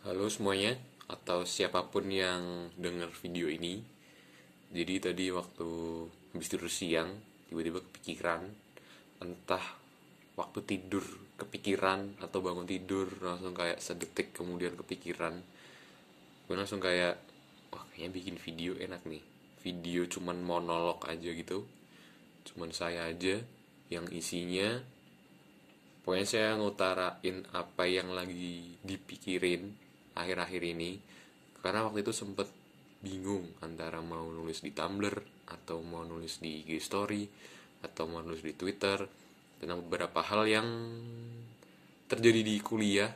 Halo semuanya, atau siapa pun yang dengar video ini. Jadi tadi waktu habis tidur siang, tiba-tiba kepikiran, entah waktu tidur kepikiran atau bangun tidur langsung kayak sedetik kemudian kepikiran. Gue langsung kayak, wah kayaknya bikin video enak nih. Video cuman monolog aja gitu. Cuman saya aja yang isinya Pokoknya saya ngutarain apa yang lagi dipikirin akhir-akhir ini Karena waktu itu sempet bingung antara mau nulis di Tumblr Atau mau nulis di IG Story Atau mau nulis di Twitter Tentang beberapa hal yang terjadi di kuliah.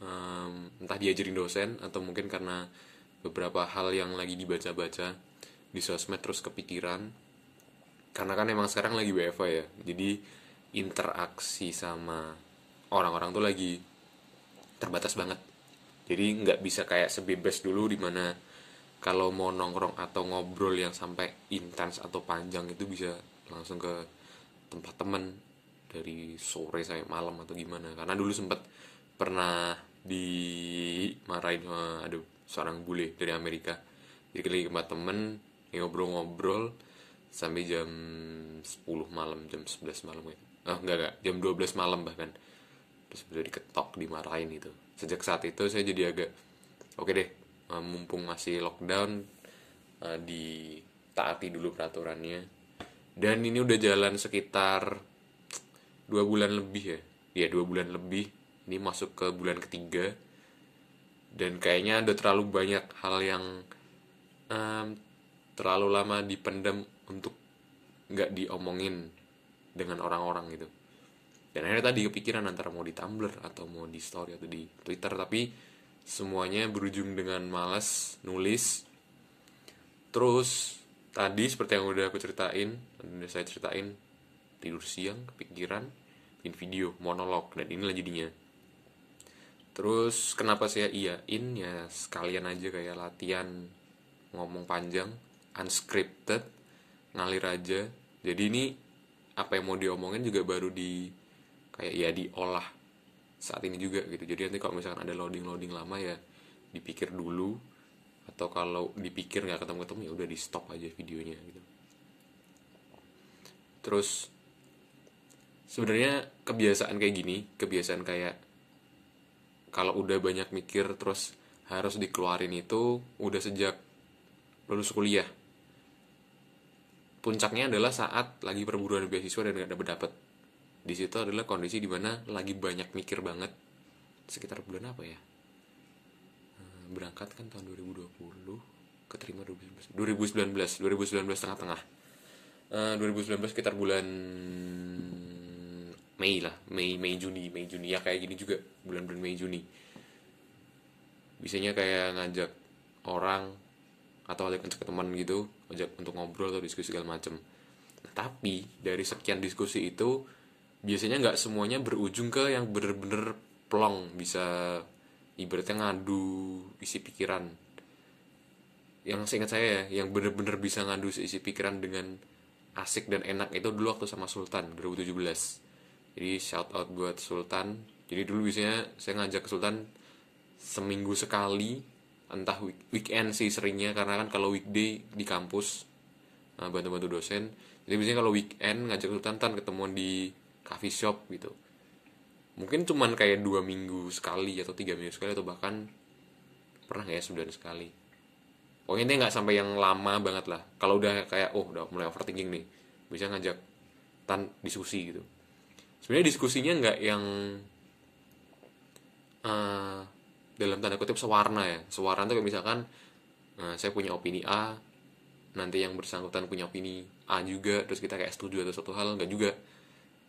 Um, Entah diajarin dosen atau mungkin karena beberapa hal yang lagi dibaca-baca di sosmed terus kepikiran. Karena kan emang sekarang lagi WFA ya jadi interaksi sama orang-orang tuh lagi terbatas banget jadi nggak bisa kayak sebebas dulu di mana kalau mau nongkrong atau ngobrol yang sampai intens atau panjang itu bisa langsung ke tempat temen dari sore sampai malam atau gimana. Karena dulu sempet pernah dimarahin sama ada seorang bule dari Amerika. Jadi lagi tempat temen ngobrol-ngobrol sampai jam 10 malam jam 11 malam gitu. Oh enggak enggak jam 12 malam bahkan terus udah diketok dimarahin itu sejak saat itu saya jadi agak oke deh eh, mumpung masih lockdown eh, ditaati dulu peraturannya. Dan ini udah jalan sekitar dua bulan lebih ya. Ya dua bulan lebih. Ini masuk ke bulan ketiga. Dan kayaknya ada terlalu banyak hal yang em, terlalu lama dipendam untuk nggak diomongin dengan orang-orang gitu dan akhirnya tadi kepikiran antara mau di Tumblr atau mau di story atau di Twitter. Tapi semuanya berujung dengan malas nulis. Terus tadi seperti yang udah aku ceritain udah saya ceritain tidur siang kepikiran bikin video monolog. Dan inilah jadinya. Terus kenapa saya iyain? Ya sekalian aja kayak latihan ngomong panjang unscripted ngalir aja. Jadi ini apa yang mau diomongin juga baru di kayak ya diolah saat ini juga gitu. Jadi nanti kalau misalkan ada loading loading lama ya dipikir dulu atau kalau dipikir nggak ketemu ketemu ya udah di stop aja videonya gitu. Terus sebenarnya kebiasaan kayak gini kebiasaan kayak kalau udah banyak mikir terus harus dikeluarin itu udah sejak lulus kuliah. Puncaknya adalah saat lagi perburuan beasiswa dan gak dapet dapet di situ adalah kondisi di mana lagi banyak mikir banget. Sekitar bulan apa ya? Eh, berangkat kan tahun 2020 keterima 2019 2019 2019 tengah-tengah. Eh, 2019 sekitar bulan Mei lah. Mei Mei Juni Mei Juni. Ya kayak gini juga. Bulan-bulan Mei Juni. Biasanya kayak ngajak orang atau ajak ngajak teman gitu ajak untuk ngobrol atau diskusi segala macem. Nah, tapi dari sekian diskusi itu biasanya nggak semuanya berujung ke yang bener-bener plong bisa ibaratnya ngadu isi pikiran. Yang seingat saya ya yang bener-bener bisa ngadu isi pikiran dengan asik dan enak itu dulu waktu sama Sultan 2017 jadi shout out buat Sultan. Jadi dulu biasanya saya ngajak ke Sultan seminggu sekali entah week- weekend sih seringnya karena kan kalau weekday di kampus nah, bantu-bantu dosen. Jadi biasanya kalau weekend ngajak Sultan tan ketemuan di coffee shop gitu. Mungkin cuman kayak dua minggu sekali atau tiga minggu sekali atau bahkan pernah ya sebulan sekali. Pokoknya ini nggak sampai yang lama banget lah. Kalau udah kayak oh udah mulai overthinking nih bisa ngajak tan diskusi gitu. Sebenarnya diskusinya nggak yang eh, dalam tanda kutip sewarna ya. Sewarna tuh kayak misalkan eh, saya punya opini A nanti yang bersangkutan punya opini A juga terus kita kayak setuju atau suatu hal nggak juga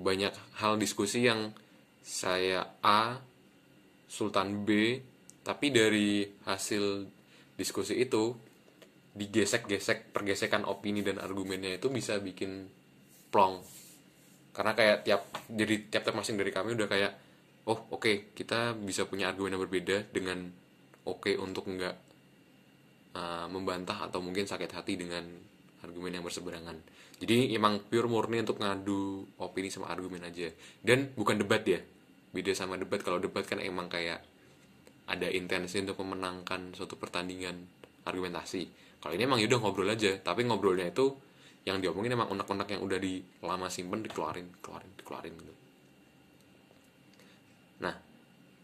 banyak hal diskusi yang saya A Sultan B tapi dari hasil diskusi itu digesek-gesek pergesekan opini dan argumennya itu bisa bikin plong. Karena kayak tiap jadi tiap tiap masing dari kami udah kayak oh oke kita bisa punya argumen yang berbeda dengan oke untuk nggak uh, membantah atau mungkin sakit hati dengan argumen yang berseberangan jadi emang pure murni untuk ngadu opini sama argumen aja. Dan bukan debat ya beda sama debat. Kalau debat kan emang kayak ada intensi untuk memenangkan suatu pertandingan argumentasi. Kalau ini emang yaudah ngobrol aja tapi ngobrolnya itu yang diomongin emang unek-unek yang udah di lama simpen dikeluarin keluarin dikeluarin gitu. Nah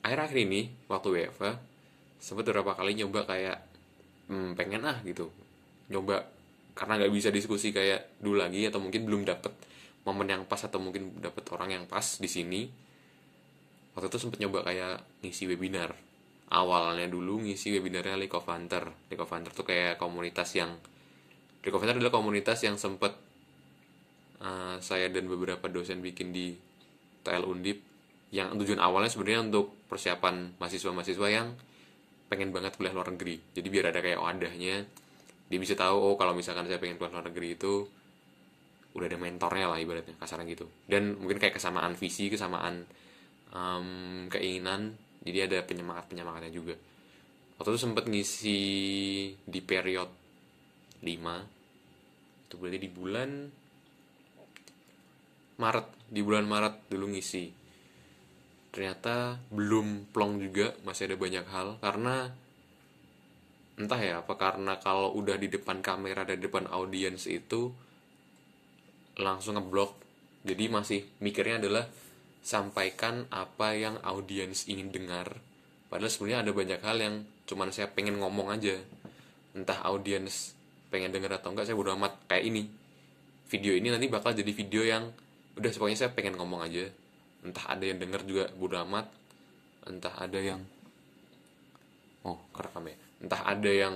akhir-akhir ini waktu WFA sempat beberapa kali nyoba kayak hmm, pengen ah gitu. Nyoba karena nggak bisa diskusi kayak dulu lagi atau mungkin belum dapet momen yang pas atau mungkin dapet orang yang pas di sini. Waktu itu sempet nyoba kayak ngisi webinar. Awalnya dulu ngisi webinarnya League of Hunter. League of Hunter tuh kayak komunitas yang League of Hunter adalah komunitas yang sempet uh, saya dan beberapa dosen bikin di TL Undip yang tujuan awalnya sebenarnya untuk persiapan mahasiswa-mahasiswa yang pengen banget kuliah luar negeri. Jadi biar ada kayak wadahnya dia bisa tahu oh kalau misalkan saya pengen kuliah luar negeri itu udah ada mentornya lah ibaratnya kasarnya gitu. Dan mungkin kayak kesamaan visi kesamaan um, keinginan jadi ada penyemangat penyemangatnya juga. Waktu itu sempat ngisi di period 5 itu berarti di bulan Maret di bulan Maret dulu ngisi. Ternyata belum plong juga masih ada banyak hal karena entah ya apa karena kalau udah di depan kamera dan depan audiens itu langsung ngeblok. Jadi masih mikirnya adalah sampaikan apa yang audiens ingin dengar. Padahal sebenarnya ada banyak hal yang cuman saya pengen ngomong aja. Entah audiens pengen denger atau enggak saya bodo amat. Kayak ini. Video ini nanti bakal jadi video yang udah pokoknya saya pengen ngomong aja. Entah ada yang denger juga bodo amat. Entah ada yang oh kerekam ya. Entah ada yang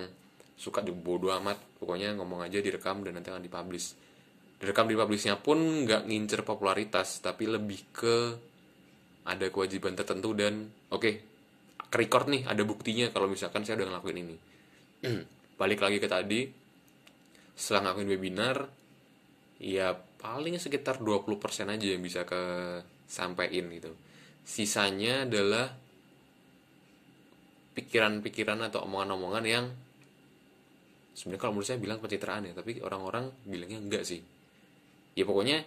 suka di bodo amat pokoknya ngomong aja direkam dan nanti akan dipublish. Direkam di publishnya pun nggak ngincer popularitas tapi lebih ke ada kewajiban tertentu dan oke okay, record nih ada buktinya kalau misalkan saya udah ngelakuin ini. Balik lagi ke tadi setelah ngelakuin webinar ya paling sekitar 20% aja yang bisa ke sampein gitu. Sisanya adalah pikiran-pikiran atau omongan-omongan yang sebenarnya kalau menurut saya bilang pencitraan ya tapi orang-orang bilangnya enggak sih. Ya pokoknya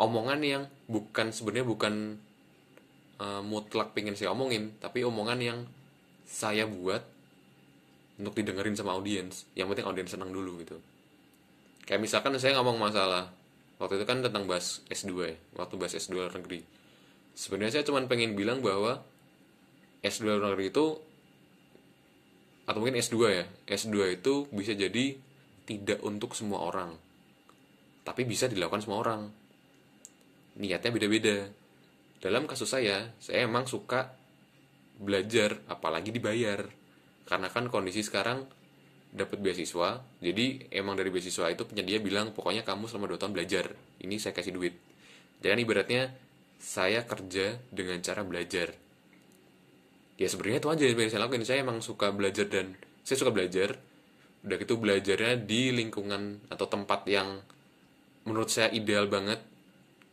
omongan yang bukan sebenarnya bukan uh, mutlak pengen saya omongin tapi omongan yang saya buat untuk didengerin sama audiens. Yang penting audiens senang dulu gitu. Kayak misalkan saya ngomong masalah waktu itu kan tentang bahas S2 ya waktu bahas S2 luar negeri. Sebenarnya saya cuma pengen bilang bahwa S2 luar negeri itu atau mungkin S2 ya. S2 itu bisa jadi tidak untuk semua orang. Tapi bisa dilakukan semua orang. Niatnya beda-beda. Dalam kasus saya saya emang suka belajar apalagi dibayar. Karena kan kondisi sekarang dapat beasiswa jadi emang dari beasiswa itu penyedia bilang pokoknya kamu selama 2 tahun belajar. Ini saya kasih duit. Dan ibaratnya saya kerja dengan cara belajar ya sebenarnya itu aja yang saya lakukan saya emang suka belajar dan saya suka belajar. Udah gitu belajarnya di lingkungan atau tempat yang menurut saya ideal banget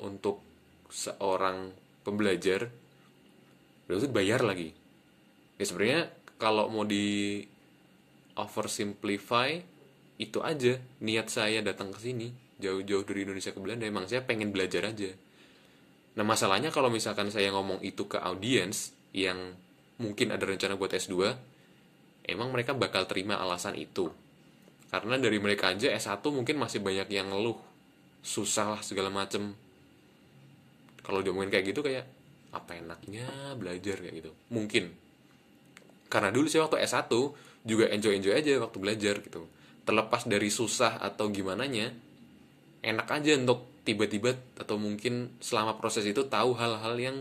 untuk seorang pembelajar. Itu bayar lagi. Ya sebenarnya kalau mau di oversimplify itu aja. Niat saya datang ke sini jauh-jauh dari Indonesia ke Belanda emang saya pengen belajar aja. Nah masalahnya kalau misalkan saya ngomong itu ke audiens yang mungkin ada rencana buat S2 emang mereka bakal terima alasan itu. Karena dari mereka aja S1 mungkin masih banyak yang ngeluh susah lah segala macem. Kalau diomongin kayak gitu kayak apa enaknya belajar kayak gitu? Mungkin. Karena dulu sih waktu S1 juga enjoy-enjoy aja waktu belajar gitu. Terlepas dari susah atau gimana nya enak aja untuk tiba-tiba atau mungkin selama proses itu tahu hal-hal yang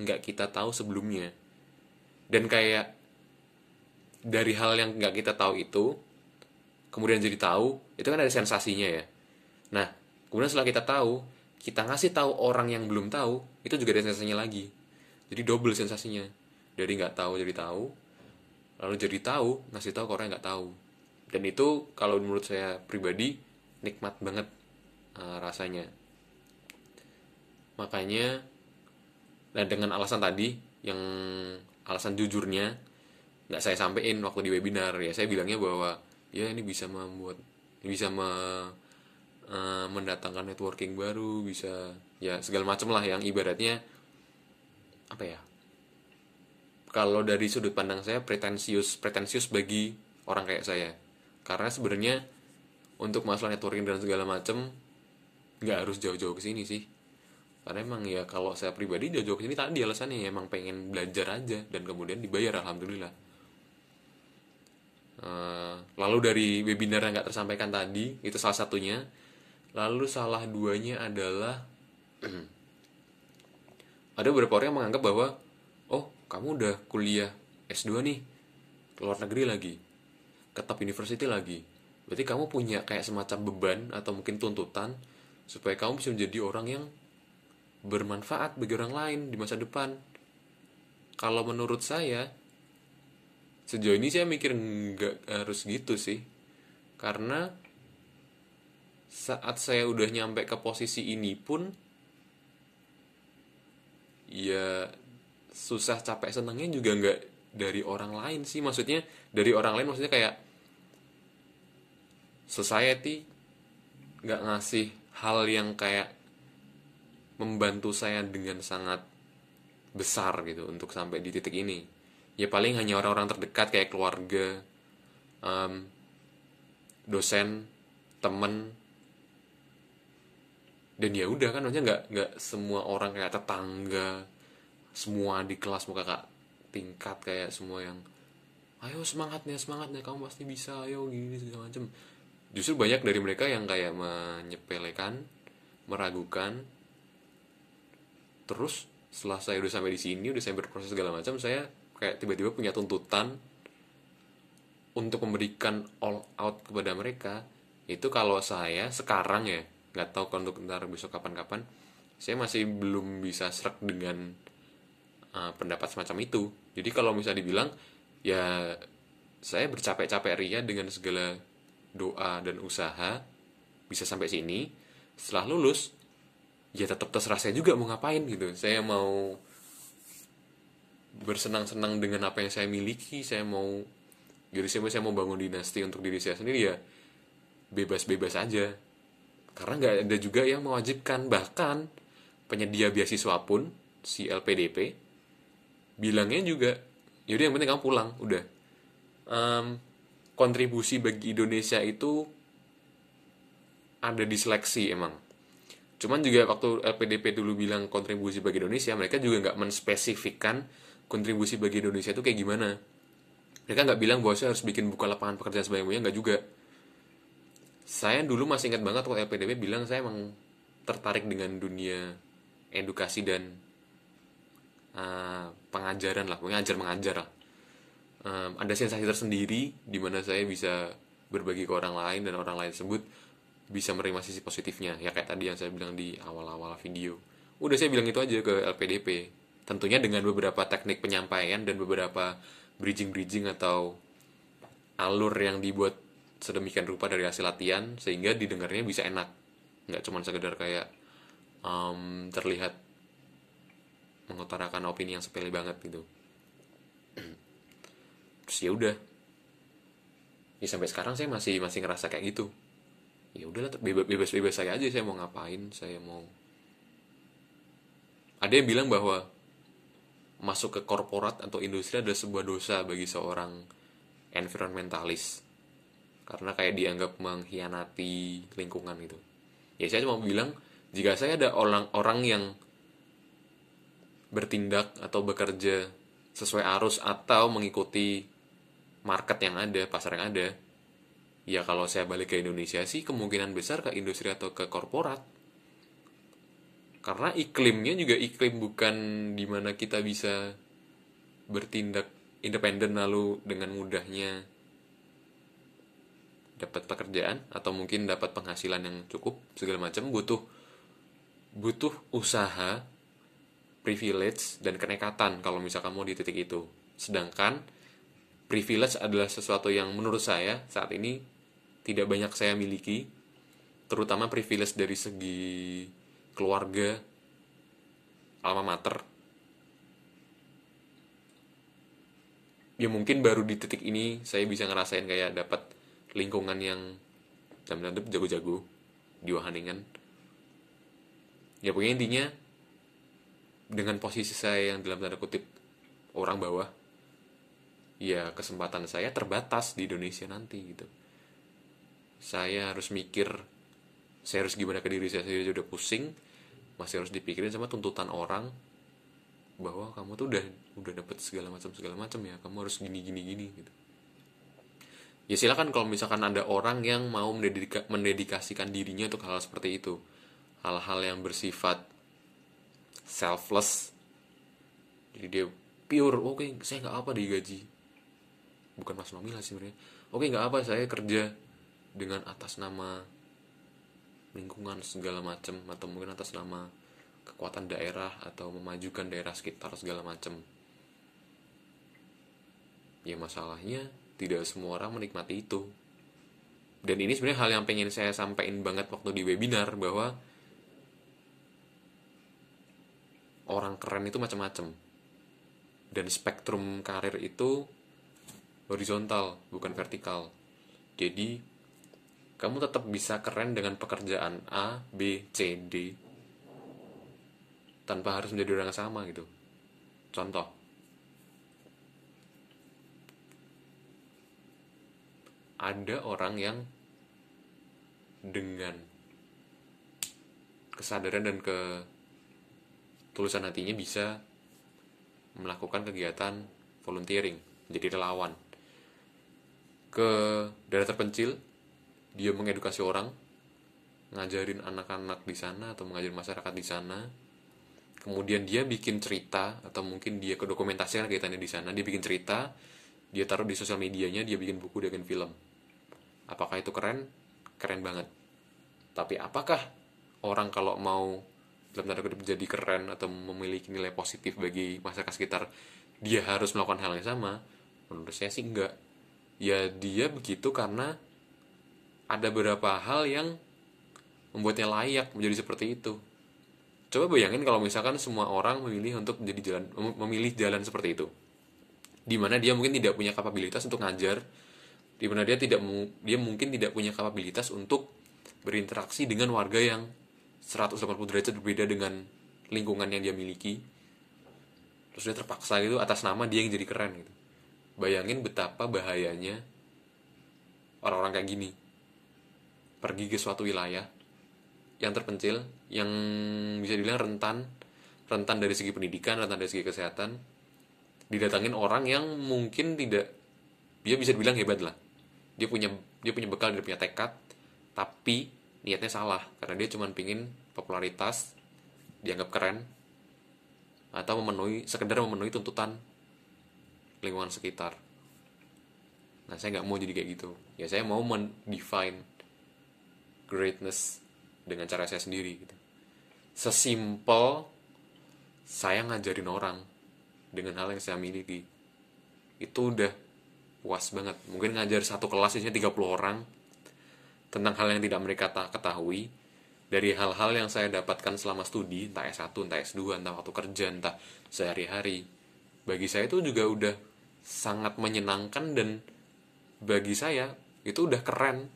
nggak kita tahu sebelumnya dan kayak dari hal yang nggak kita tahu itu kemudian jadi tahu itu kan ada sensasinya ya Nah, kemudian setelah kita tahu, kita ngasih tahu orang yang belum tahu, itu juga ada sensasinya lagi. Jadi double sensasinya. Dari nggak tahu jadi tahu, lalu jadi tahu, ngasih tahu ke orang yang nggak tahu. Dan itu kalau menurut saya pribadi nikmat banget uh, rasanya. Makanya, nah dengan alasan tadi, yang alasan jujurnya, nggak saya sampein waktu di webinar. Ya saya bilangnya bahwa ya ini bisa membuat bisa me, uh, mendatangkan networking baru bisa ya segala macam lah yang ibaratnya apa ya kalau dari sudut pandang saya pretensius pretensius bagi orang kayak saya. Karena sebenarnya untuk masalah networking dan segala macem nggak harus jauh-jauh ke sini sih karena emang ya kalau saya pribadi jauh-jauh ke sini tadi alasannya ya emang pengen belajar aja dan kemudian dibayar alhamdulillah. Eh, lalu dari webinar yang nggak tersampaikan tadi itu salah satunya. Lalu salah duanya adalah ada beberapa orang yang menganggap bahwa oh kamu udah kuliah S2 nih ke luar negeri lagi ke top university lagi. Berarti kamu punya kayak semacam beban atau mungkin tuntutan supaya kamu bisa menjadi orang yang bermanfaat bagi orang lain di masa depan. Kalau menurut saya sejauh ini saya mikir nggak harus gitu sih. Karena saat saya udah nyampe ke posisi ini pun ya susah capek senengnya juga nggak dari orang lain sih. Maksudnya dari orang lain maksudnya kayak society nggak ngasih hal yang kayak membantu saya dengan sangat besar gitu untuk sampai di titik ini. Ya paling hanya orang-orang terdekat kayak keluarga um, dosen temen. Dan ya udah kan maksudnya nggak nggak semua orang kayak tetangga semua di kelas muka kak tingkat kayak semua yang ayo semangatnya semangatnya kamu pasti bisa ayo gini segala macam justru banyak dari mereka yang kayak menyepelekan meragukan terus setelah saya udah sampai di sini udah saya berproses segala macam saya kayak tiba-tiba punya tuntutan untuk memberikan all out kepada mereka. Itu kalau saya sekarang ya nggak tahu kalau untuk ntar besok kapan-kapan saya masih belum bisa serak dengan uh, pendapat semacam itu. Jadi kalau misalnya dibilang ya saya bercapek-capek ria dengan segala doa dan usaha bisa sampai sini. Setelah lulus ya tetap terserah saya juga mau ngapain gitu. Saya mau bersenang-senang dengan apa yang saya miliki saya mau jadi saya saya mau bangun dinasti untuk diri saya sendiri ya bebas-bebas aja. Karena nggak ada juga yang mewajibkan. Bahkan penyedia beasiswa pun si LPDP bilangnya juga yaudah yang penting kamu pulang udah. Um, kontribusi bagi Indonesia itu ada di seleksi emang cuman juga waktu LPDP dulu bilang kontribusi bagi Indonesia mereka juga nggak menspesifikkan kontribusi bagi Indonesia itu kayak gimana. Mereka nggak bilang bahwa saya harus bikin buka lapangan pekerjaan sebanyak-banyaknya nggak juga. Saya dulu masih ingat banget waktu LPDP bilang saya emang tertarik dengan dunia edukasi dan uh, pengajaran lah mengajar mengajar lah. Um, ada sensasi tersendiri di mana saya bisa berbagi ke orang lain dan orang lain tersebut bisa menerima sisi positifnya. Ya kayak tadi yang saya bilang di awal-awal video. Udah saya bilang itu aja ke LPDP tentunya dengan beberapa teknik penyampaian dan beberapa bridging-bridging atau alur yang dibuat sedemikian rupa dari hasil latihan sehingga didengarnya bisa enak. Nggak cuma sekedar kayak um, terlihat mengutarakan opini yang sepele banget gitu. Terus ya udah. Ya sampai sekarang saya masih masih ngerasa kayak gitu ya udahlah bebas bebas saya aja saya mau ngapain saya mau. Ada yang bilang bahwa masuk ke korporat atau industri adalah sebuah dosa bagi seorang environmentalis. Karena kayak dianggap mengkhianati lingkungan itu ya saya cuma bilang jika saya ada orang-orang yang bertindak atau bekerja sesuai arus atau mengikuti market yang ada pasar yang ada ya kalau saya balik ke Indonesia sih kemungkinan besar ke industri atau ke korporat. Karena iklimnya juga iklim bukan di mana kita bisa bertindak independen lalu dengan mudahnya dapat pekerjaan atau mungkin dapat penghasilan yang cukup segala macam. Butuh butuh usaha privilege dan kenekatan kalau misalkan mau di titik itu. Sedangkan privilege adalah sesuatu yang menurut saya saat ini tidak banyak saya miliki terutama privilege dari segi keluarga alma mater. Ya mungkin baru di titik ini saya bisa ngerasain kayak dapat lingkungan yang dalam jago-jago di Wahaningan ya pokoknya intinya dengan posisi saya yang dalam tanda kutip orang bawah ya kesempatan saya terbatas di Indonesia nanti gitu. Saya harus mikir saya harus gimana ke diri saya sendiri udah pusing masih harus dipikirin sama tuntutan orang bahwa kamu tuh udah udah dapet segala macam segala macam ya kamu harus gini gini gini gitu. Ya silakan kalau misalkan ada orang yang mau mendedika, mendedikasikan dirinya untuk hal, -hal seperti itu. Hal-hal yang bersifat selfless. Jadi dia pure oke okay, saya nggak apa digaji bukan mas nominal sih sebenarnya. Oke nggak apa saya kerja dengan atas nama lingkungan segala macam atau mungkin atas nama kekuatan daerah atau memajukan daerah sekitar segala macam ya masalahnya tidak semua orang menikmati itu. Dan ini sebenarnya hal yang pengen saya sampaikan banget waktu di webinar bahwa orang keren itu macam-macam dan spektrum karir itu horizontal bukan vertikal. Jadi kamu tetap bisa keren dengan pekerjaan A, B, C, D tanpa harus menjadi orang yang sama gitu. Contoh. Ada orang yang dengan kesadaran dan ke tulusan hatinya bisa melakukan kegiatan volunteering menjadi relawan ke daerah terpencil dia mengedukasi orang ngajarin anak-anak di sana atau mengajarin masyarakat di sana. Kemudian dia bikin cerita atau mungkin dia kedokumentasikan kegiatannya di sana. Dia bikin cerita dia taruh di sosial medianya dia bikin buku dia bikin film. Apakah itu keren? Keren banget. Tapi apakah orang kalau mau dalam tanda kutip jadi keren atau memiliki nilai positif bagi masyarakat sekitar dia harus melakukan hal yang sama? Menurut saya sih enggak ya dia begitu karena ada beberapa hal yang membuatnya layak menjadi seperti itu. Coba bayangin kalau misalkan semua orang memilih untuk menjadi jalan memilih jalan seperti itu. Di mana dia mungkin tidak punya kapabilitas untuk ngajar di mana dia tidak dia mungkin tidak punya kapabilitas untuk berinteraksi dengan warga yang 180 derajat berbeda dengan lingkungan yang dia miliki. Terus dia terpaksa gitu atas nama dia yang jadi keren gitu bayangin betapa bahayanya orang-orang kayak gini. Pergi ke suatu wilayah yang terpencil yang bisa dibilang rentan rentan dari segi pendidikan rentan dari segi kesehatan didatangin orang yang mungkin tidak dia bisa dibilang hebat lah. Dia punya dia punya bekal dia punya tekad tapi niatnya salah karena dia cuma pingin popularitas dianggap keren atau memenuhi sekedar memenuhi tuntutan lingkungan sekitar. Nah saya nggak mau jadi kayak gitu. Ya saya mau mendefine greatness dengan cara saya sendiri gitu. Sesimpel saya ngajarin orang dengan hal yang saya miliki itu udah puas banget. Mungkin ngajar satu kelas isinya 30 orang tentang hal yang tidak mereka ketahui dari hal-hal yang saya dapatkan selama studi, entah S1, entah S2, entah waktu kerja, entah sehari-hari. Bagi saya itu juga udah sangat menyenangkan dan bagi saya itu udah keren.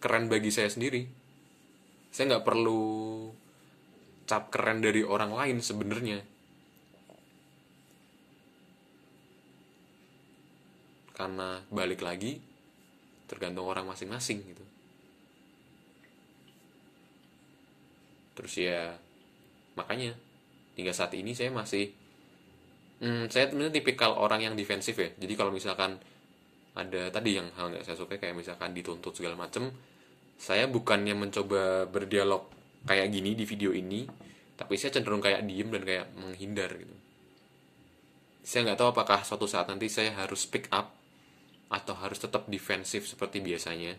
Keren bagi saya sendiri. Saya nggak perlu cap keren dari orang lain sebenarnya. Karena balik lagi tergantung orang masing-masing gitu. terus ya makanya hingga saat ini saya masih hmm, saya sebenarnya tipikal orang yang defensif ya. Jadi kalau misalkan ada tadi yang hal nggak saya suka kayak misalkan dituntut segala macem saya bukannya mencoba berdialog kayak gini di video ini tapi saya cenderung kayak diem dan kayak menghindar gitu. Saya nggak tahu apakah suatu saat nanti saya harus speak up atau harus tetap defensif seperti biasanya.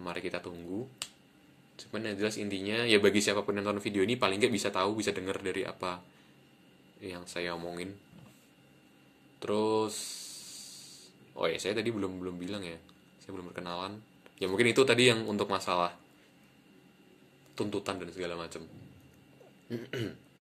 Mari kita tunggu. Cuman yang jelas intinya ya bagi siapa pun yang nonton video ini paling nggak bisa tahu bisa dengar dari apa yang saya omongin. Terus oh ya saya tadi belum belum bilang ya. Saya belum berkenalan. Ya mungkin itu tadi yang untuk masalah tuntutan dan segala macam